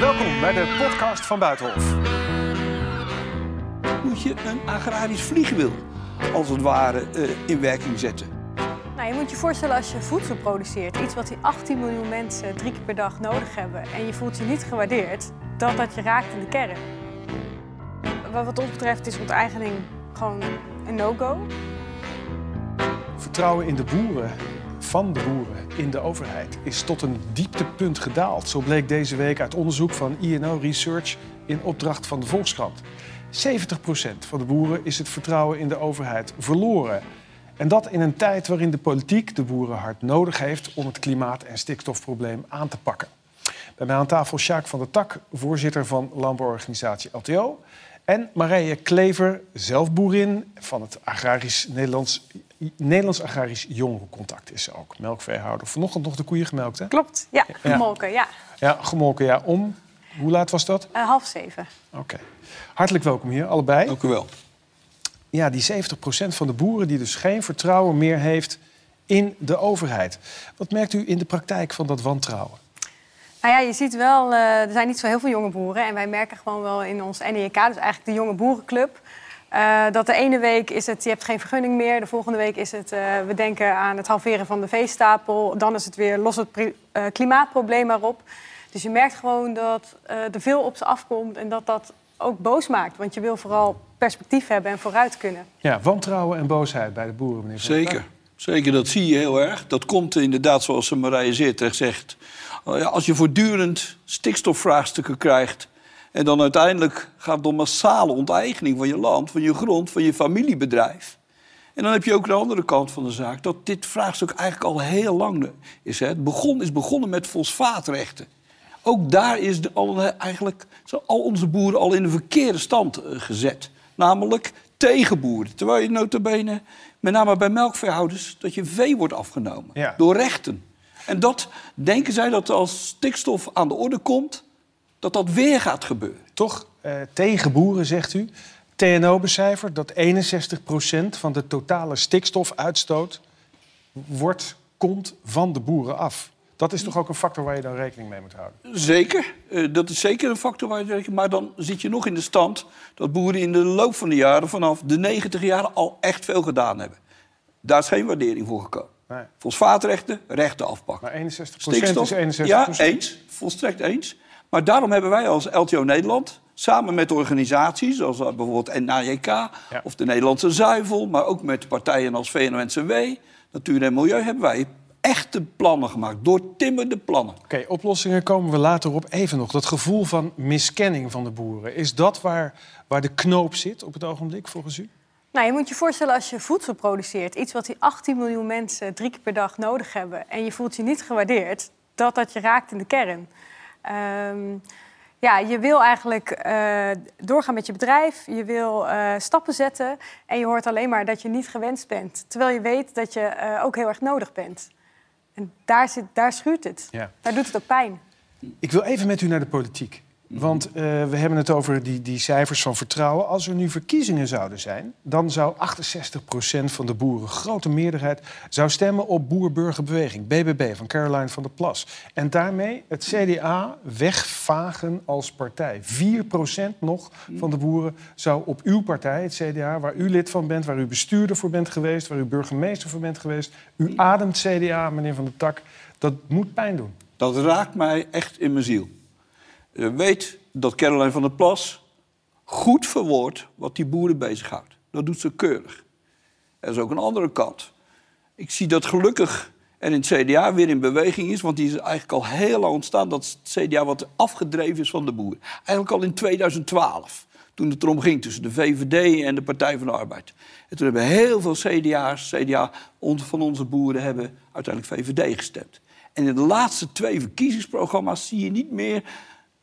Welkom bij de podcast van Buitenhof. Moet je een agrarisch vliegwiel als het ware eh, in werking zetten. Nou, je moet je voorstellen als je voedsel produceert, iets wat die 18 miljoen mensen drie keer per dag nodig hebben, en je voelt je niet gewaardeerd, dat dat je raakt in de kern. Wat wat ons betreft is onteigening gewoon een no-go. Vertrouwen in de boeren, van de boeren, in de overheid is tot een dieptepunt gedaald. Zo bleek deze week uit onderzoek van INO Research in opdracht van de Volkskrant. 70% van de boeren is het vertrouwen in de overheid verloren. En dat in een tijd waarin de politiek de boeren hard nodig heeft om het klimaat- en stikstofprobleem aan te pakken. Bij mij aan tafel Sjaak van der Tak, voorzitter van landbouworganisatie LTO. En Marije Klever, zelf boerin van het agrarisch Nederlands, Nederlands Agrarisch Jongerencontact is ze ook. Melkveehouder. Vanochtend nog de koeien gemelkt, hè? Klopt, ja, gemolken, ja. Ja, gemolken, ja. Om, hoe laat was dat? Eh, half zeven. Oké. Hartelijk welkom hier, allebei. Dank u wel. Ja, die 70% van de boeren die dus geen vertrouwen meer heeft in de overheid. Wat merkt u in de praktijk van dat wantrouwen? Nou ja, je ziet wel, eh, er zijn niet zo heel veel jonge boeren. En wij merken gewoon wel in ons NEK, dus eigenlijk de jonge boerenclub... eh, dat de ene week is het, je hebt geen vergunning meer. De volgende week is het, eh, we denken aan het halveren van de veestapel. Dan is het weer, los het eh, klimaatprobleem maar op. Dus je merkt gewoon dat eh, er veel op ze afkomt en dat dat ook boos maakt. Want je wil vooral perspectief hebben en vooruit kunnen. Ja, wantrouwen en boosheid bij de boeren, meneer Van der Tak. Zeker. Zeker, dat zie je heel erg. Dat komt inderdaad, zoals Marije zeer terecht zegt... Ja, als je voortdurend stikstofvraagstukken krijgt... en dan uiteindelijk gaat het om massale onteigening van je land... van je grond, van je familiebedrijf... En dan heb je ook de andere kant van de zaak... dat dit vraagstuk eigenlijk al heel lang is. Hè. Het begon, is begonnen met fosfaatrechten. Ook daar is de, al, eigenlijk, zijn al onze boeren al in een verkeerde stand eh, gezet. Namelijk tegen boeren. Terwijl je notabene, met name bij melkveehouders... dat je vee wordt afgenomen Ja. door rechten. En dat denken zij dat als stikstof aan de orde komt... dat dat weer gaat gebeuren. Toch eh, tegen boeren, zegt u. TNO becijfert dat 61% van de totale stikstofuitstoot wordt, komt van de boeren af. Dat is toch ook een factor waar je dan rekening mee moet houden? Zeker, eh, dat is zeker een factor waar je rekent. Maar dan zit je nog in de stand dat boeren in de loop van de jaren... vanaf de 90 jaren al echt veel gedaan hebben. Daar is geen waardering voor gekomen. Nee. Fosfaatrechten, rechten afpakken. Maar 61% Stikstof, is 61%. ja, eens. Volstrekt eens. Maar daarom hebben wij als LTO Nederland... samen met organisaties zoals bijvoorbeeld NAJK... of de Nederlandse Zuivel... maar ook met partijen als VNO-NCW... Natuur en Milieu... hebben wij echte plannen gemaakt. Doortimmerde plannen. Oké, oplossingen komen we later op. Even nog, dat gevoel van miskenning van de boeren. Is dat waar, waar de knoop zit op het ogenblik, volgens u? Nou, je moet je voorstellen als je voedsel produceert, iets wat die 18 miljoen mensen drie keer per dag nodig hebben, en je voelt je niet gewaardeerd, dat dat je raakt in de kern. Ehm, ja, je wil eigenlijk eh, doorgaan met je bedrijf, je wil eh, stappen zetten en je hoort alleen maar dat je niet gewenst bent, terwijl je weet dat je eh, ook heel erg nodig bent. En daar, zit, daar schuurt het. Ja. Daar doet het ook pijn. Ik wil even met u naar de politiek. Want eh, we hebben het over die, die cijfers van vertrouwen. Als er nu verkiezingen zouden zijn, dan zou 68% van de boeren, grote meerderheid, zou stemmen op Boer-Burgerbeweging, BBB van Caroline van der Plas. En daarmee het CDA wegvagen als partij. 4% nog van de boeren zou op uw partij, het CDA, waar u lid van bent, waar u bestuurder voor bent geweest, waar u burgemeester voor bent geweest. U ademt CDA, meneer Van der Tak. Dat moet pijn doen. Dat raakt mij echt in mijn ziel. Weet dat Caroline van der Plas goed verwoordt wat die boeren bezighoudt. Dat doet ze keurig. Er is ook een andere kant. Ik zie dat gelukkig er in het CDA weer in beweging is... want die is eigenlijk al heel lang ontstaan... dat het CDA wat afgedreven is van de boeren. Eigenlijk al in 2012, toen het erom ging... tussen de VVD en de Partij van de Arbeid. En toen hebben heel veel CDA's, CDA van onze boeren... hebben uiteindelijk VVD gestemd. En in de laatste twee verkiezingsprogramma's zie je niet meer...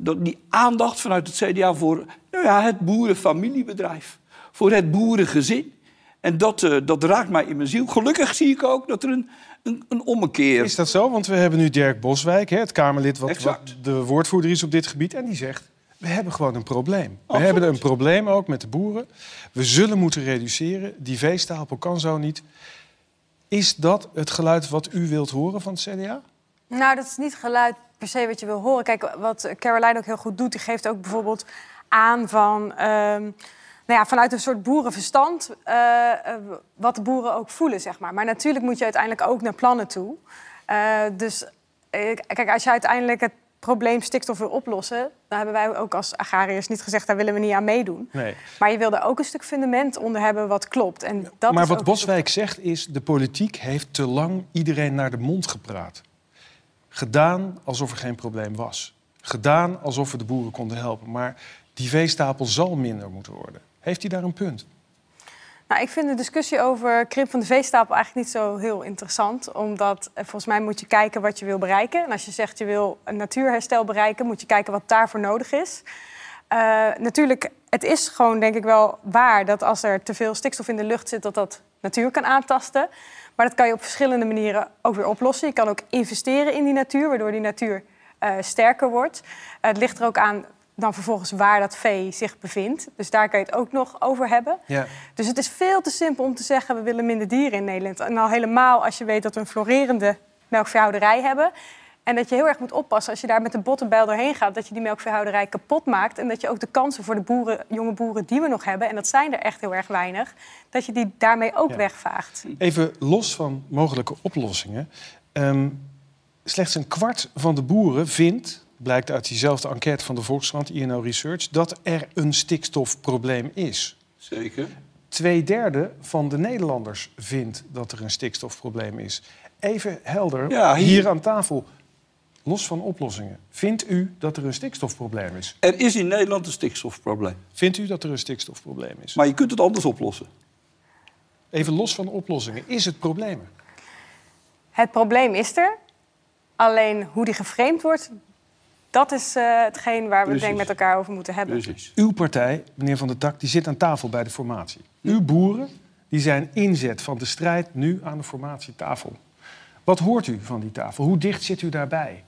Dat die aandacht vanuit het CDA voor nou ja, het boerenfamiliebedrijf. Voor het boerengezin. En dat, eh, dat raakt mij in mijn ziel. Gelukkig zie ik ook dat er een, een, een ommekeer... Is dat zo? Want we hebben nu Dirk Boswijk, hè, het Kamerlid wat, de woordvoerder is op dit gebied. En die zegt, we hebben gewoon een probleem. We hebben een probleem ook met de boeren. We zullen moeten reduceren. Die veestapel kan zo niet. Is dat het geluid wat u wilt horen van het CDA? Nou, dat is niet geluid per se wat je wil horen. Kijk, wat Caroline ook heel goed doet, die geeft ook bijvoorbeeld aan van. ehm, nou ja, vanuit een soort boerenverstand, eh, eh, wat de boeren ook voelen, zeg maar. Maar natuurlijk moet je uiteindelijk ook naar plannen toe. Eh, dus kijk, als je uiteindelijk het probleem stikstof wil oplossen... dan hebben wij ook als agrariërs niet gezegd, daar willen we niet aan meedoen. Nee. Maar je wil er ook een stuk fundament onder hebben wat klopt. En dat maar is wat Boswijk zegt is... de politiek heeft te lang iedereen naar de mond gepraat. Gedaan alsof er geen probleem was. Gedaan alsof we de boeren konden helpen. Maar die veestapel zal minder moeten worden. Heeft hij daar een punt? Nou, ik vind de discussie over krimp van de veestapel eigenlijk niet zo heel interessant. Omdat eh, volgens mij moet je kijken wat je wil bereiken. En als je zegt je wil een natuurherstel bereiken, moet je kijken wat daarvoor nodig is. Eh, natuurlijk, het is gewoon denk ik wel waar dat als er te veel stikstof in de lucht zit, dat dat natuur kan aantasten. Maar dat kan je op verschillende manieren ook weer oplossen. Je kan ook investeren in die natuur, waardoor die natuur eh, sterker wordt. Het ligt er ook aan dan vervolgens waar dat vee zich bevindt. Dus daar kan je het ook nog over hebben. Ja. Dus het is veel te simpel om te zeggen... we willen minder dieren in Nederland. En al helemaal als je weet dat we een florerende melkveehouderij hebben... en dat je heel erg moet oppassen als je daar met de bottenbijl doorheen gaat... dat je die melkveehouderij kapot maakt... en dat je ook de kansen voor de boeren, jonge boeren die we nog hebben... en dat zijn er echt heel erg weinig... dat je die daarmee ook Ja. wegvaagt. Even los van mogelijke oplossingen. Ehm, slechts een kwart van de boeren vindt, blijkt uit diezelfde enquête van de Volkskrant, INO Research, dat er een stikstofprobleem is. Zeker. Tweederde van de Nederlanders vindt dat er een stikstofprobleem is. Even helder, Ja, hier... hier- aan tafel, los van oplossingen. Vindt u dat er een stikstofprobleem is? Er is in Nederland een stikstofprobleem. Vindt u dat er een stikstofprobleem is? Maar je kunt het anders oplossen. Even los van oplossingen, is het probleem? Het probleem is er. Alleen hoe die geframed wordt... dat is eh, hetgeen waar we Precies. denk met elkaar over moeten hebben. Precies. Uw partij, meneer Van der Tak, die zit aan tafel bij de formatie. Uw boeren die zijn inzet van de strijd nu aan de formatietafel. Wat hoort u van die tafel? Hoe dicht zit u daarbij?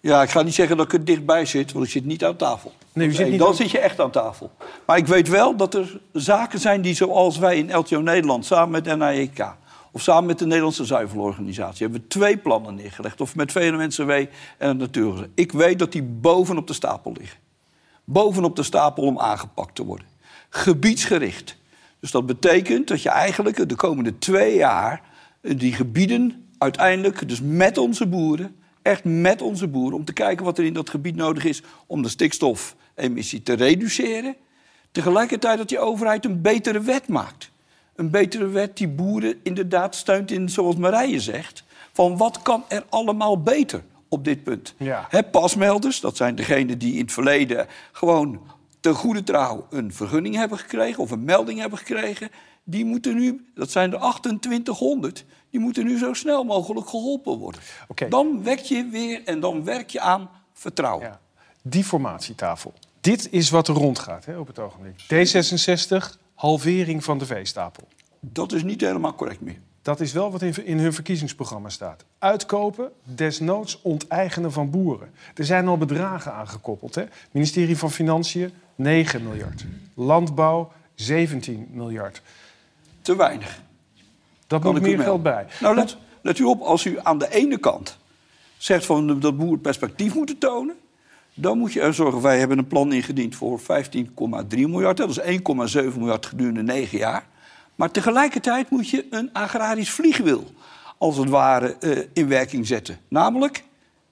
Ja, ik ga niet zeggen dat ik er dichtbij zit, want ik zit niet aan tafel. Nee, u zit niet dan aan- zit je echt aan tafel. Maar ik weet wel dat er zaken zijn die zoals wij in LTO Nederland... samen met NAEK of samen met de Nederlandse Zuivelorganisatie... hebben we twee plannen neergelegd. Of met VNO-NCW en het Natuurgezag. Ik weet dat die bovenop de stapel liggen. Bovenop de stapel om aangepakt te worden. Gebiedsgericht. Dus dat betekent dat je eigenlijk de komende twee jaar... die gebieden uiteindelijk, dus met onze boeren... echt met onze boeren, om te kijken wat er in dat gebied nodig is... om de stikstofemissie te reduceren. Tegelijkertijd dat die overheid een betere wet maakt. Een betere wet die boeren inderdaad steunt in, zoals Marije zegt... van wat kan er allemaal beter op dit punt. Ja. Pasmelders, dat zijn degenen die in het verleden gewoon ten goede trouw een vergunning hebben gekregen of een melding hebben gekregen. Die moeten nu, dat zijn er 2800, die moeten nu zo snel mogelijk geholpen worden. Dan wek je weer en dan werk je aan vertrouwen. Ja. Die formatietafel. Dit is wat er rondgaat hè, op het ogenblik. D66, halvering van de veestapel. Dat is niet helemaal correct meer. Dat is wel wat in, in hun verkiezingsprogramma staat. Uitkopen, desnoods onteigenen van boeren. Er zijn al bedragen aangekoppeld. Hè? Ministerie van Financiën, 9 miljard. Landbouw, 17 miljard. Te weinig. Dat Kan moet meer geld bij. Nou, let, let u op, als u aan de ene kant zegt van dat boeren perspectief moeten tonen, dan moet je er zorgen. Wij hebben een plan ingediend voor 15,3 miljard. Dat is 1,7 miljard gedurende negen jaar. Maar tegelijkertijd moet je een agrarisch vliegwiel, als het ware, eh, in werking zetten. Namelijk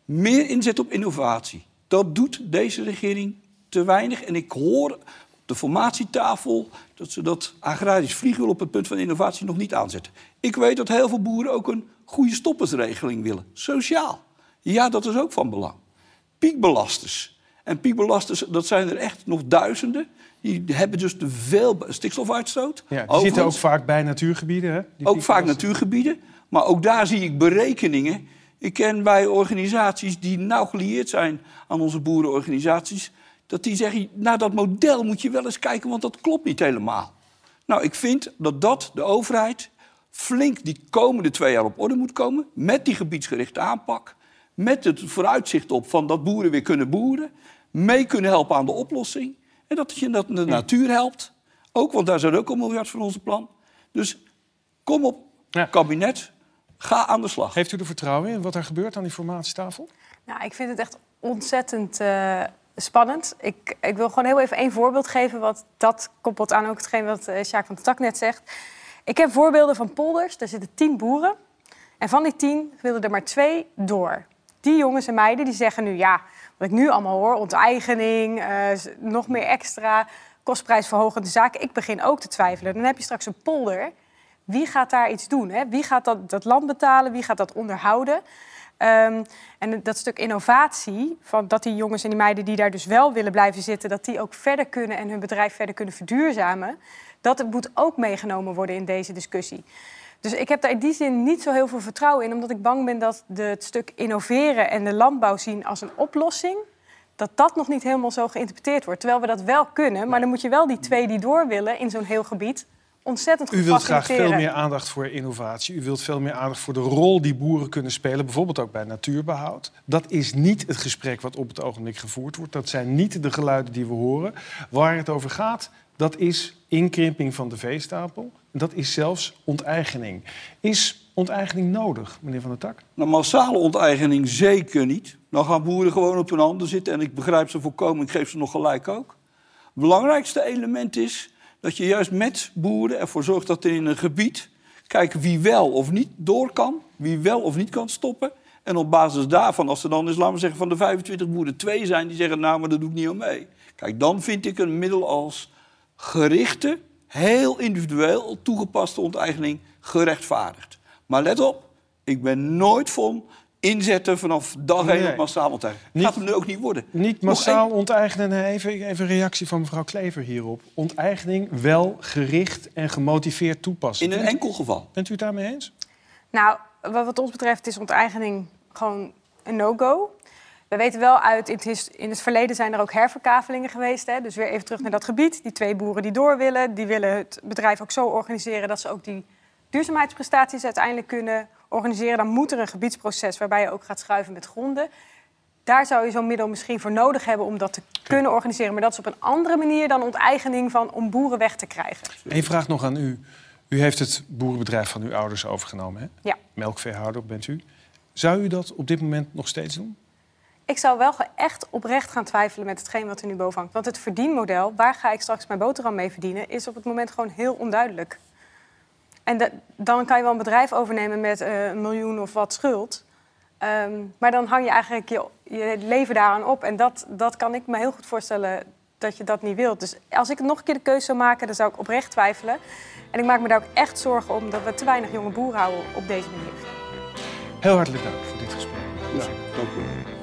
meer inzet op innovatie. Dat doet deze regering te weinig. En ik hoor de formatietafel dat ze dat agrarisch vliegwiel op het punt van innovatie nog niet aanzetten. Ik weet dat heel veel boeren ook een goede stoppersregeling willen. Sociaal. Ja, dat is ook van belang. Piekbelasters. En piekbelasters, dat zijn er echt nog duizenden. Die hebben dus te veel stikstofuitstoot. Ja, die zitten ook vaak bij natuurgebieden. Hè? Die ook vaak natuurgebieden. Maar ook daar zie ik berekeningen. Ik ken bij organisaties die nauw gelieerd zijn aan onze boerenorganisaties... dat die zeggen, naar dat model moet je wel eens kijken... want dat klopt niet helemaal. Nou, ik vind dat dat de overheid flink die komende twee jaar op orde moet komen... met die gebiedsgerichte aanpak. Met het vooruitzicht op van dat boeren weer kunnen boeren... mee kunnen helpen aan de oplossing. En dat je dat de natuur helpt. Ook, want daar zijn ook al miljard van onze plan. Dus kom op, Ja. kabinet, ga aan de slag. Heeft u er vertrouwen in wat er gebeurt aan die formatietafel? Nou, ik vind het echt ontzettend uh, spannend. Ik, ik wil gewoon heel even één voorbeeld geven... wat dat koppelt aan ook hetgeen wat uh, Sjaak van de Tak net zegt. Ik heb voorbeelden van polders. Daar zitten tien boeren. En van die tien willen er maar twee door. Die jongens en meiden die zeggen nu... ja, wat ik nu allemaal hoor, onteigening, uh, nog meer extra... kostprijsverhogende zaken. Ik begin ook te twijfelen. Dan heb je straks een polder. Wie gaat daar iets doen? Hè? Wie gaat dat, dat land betalen? Wie gaat dat onderhouden? Um, en dat stuk innovatie, van dat die jongens en die meiden die daar dus wel willen blijven zitten, dat die ook verder kunnen en hun bedrijf verder kunnen verduurzamen, dat moet ook meegenomen worden in deze discussie. Dus ik heb daar in die zin niet zo heel veel vertrouwen in, omdat ik bang ben dat de, het stuk innoveren en de landbouw zien als een oplossing, dat dat nog niet helemaal zo geïnterpreteerd wordt. Terwijl we dat wel kunnen, maar dan moet je wel die twee die door willen in zo'n heel gebied ontzettend U wilt graag veel meer aandacht voor innovatie. U wilt veel meer aandacht voor de rol die boeren kunnen spelen, bijvoorbeeld ook bij natuurbehoud. Dat is niet het gesprek wat op het ogenblik gevoerd wordt. Dat zijn niet de geluiden die we horen. Waar het over gaat, dat is inkrimping van de veestapel. Dat is zelfs onteigening. Is onteigening nodig, meneer Van der Tak? Nou, massale onteigening zeker niet. Dan gaan boeren gewoon op hun handen zitten. En ik begrijp ze volkomen, ik geef ze nog gelijk ook. Het belangrijkste element is dat je juist met boeren ervoor zorgt dat er in een gebied kijken wie wel of niet door kan, wie wel of niet kan stoppen. En op basis daarvan, als er dan eens, laten we zeggen, van de 25 boeren twee zijn die zeggen, nou, maar dat doe ik niet aan mee. Kijk, dan vind ik een middel als gerichte, heel individueel toegepaste onteigening gerechtvaardigd. Maar let op, ik ben nooit van inzetten vanaf dag één op massaal onteigenen. Niet, gaat het nu ook niet worden. Niet massaal onteigenen. Even, even een reactie van mevrouw Klever hierop. Onteigening wel gericht en gemotiveerd toepassen. In een enkel geval. Bent u het daarmee eens? Nou, wat ons betreft is onteigening gewoon een no-go. We weten wel uit, in het, in het, verleden zijn er ook herverkavelingen geweest. Hè? Dus weer even terug naar dat gebied. Die twee boeren die door willen, die willen het bedrijf ook zo organiseren... dat ze ook die duurzaamheidsprestaties uiteindelijk kunnen organiseren, dan moet er een gebiedsproces waarbij je ook gaat schuiven met gronden. Daar zou je zo'n middel misschien voor nodig hebben om dat te kunnen organiseren. Maar dat is op een andere manier dan onteigening van om boeren weg te krijgen. Eén vraag nog aan u. U heeft het boerenbedrijf van uw ouders overgenomen, hè? Ja. Melkveehouder bent u. Zou u dat op dit moment nog steeds doen? Ik zou wel echt oprecht gaan twijfelen met hetgeen wat er nu boven hangt. Want het verdienmodel, waar ga ik straks mijn boterham mee verdienen, is op het moment gewoon heel onduidelijk. En dan kan je wel een bedrijf overnemen met uh, een miljoen of wat schuld. Um, maar dan hang je eigenlijk je, je, leven daaraan op. En dat, dat kan ik me heel goed voorstellen dat je dat niet wilt. Dus als ik nog een keer de keuze zou maken, dan zou ik oprecht twijfelen. En ik maak me daar ook echt zorgen om dat we te weinig jonge boeren houden op deze manier. Heel hartelijk dank voor dit gesprek. Ja, dank u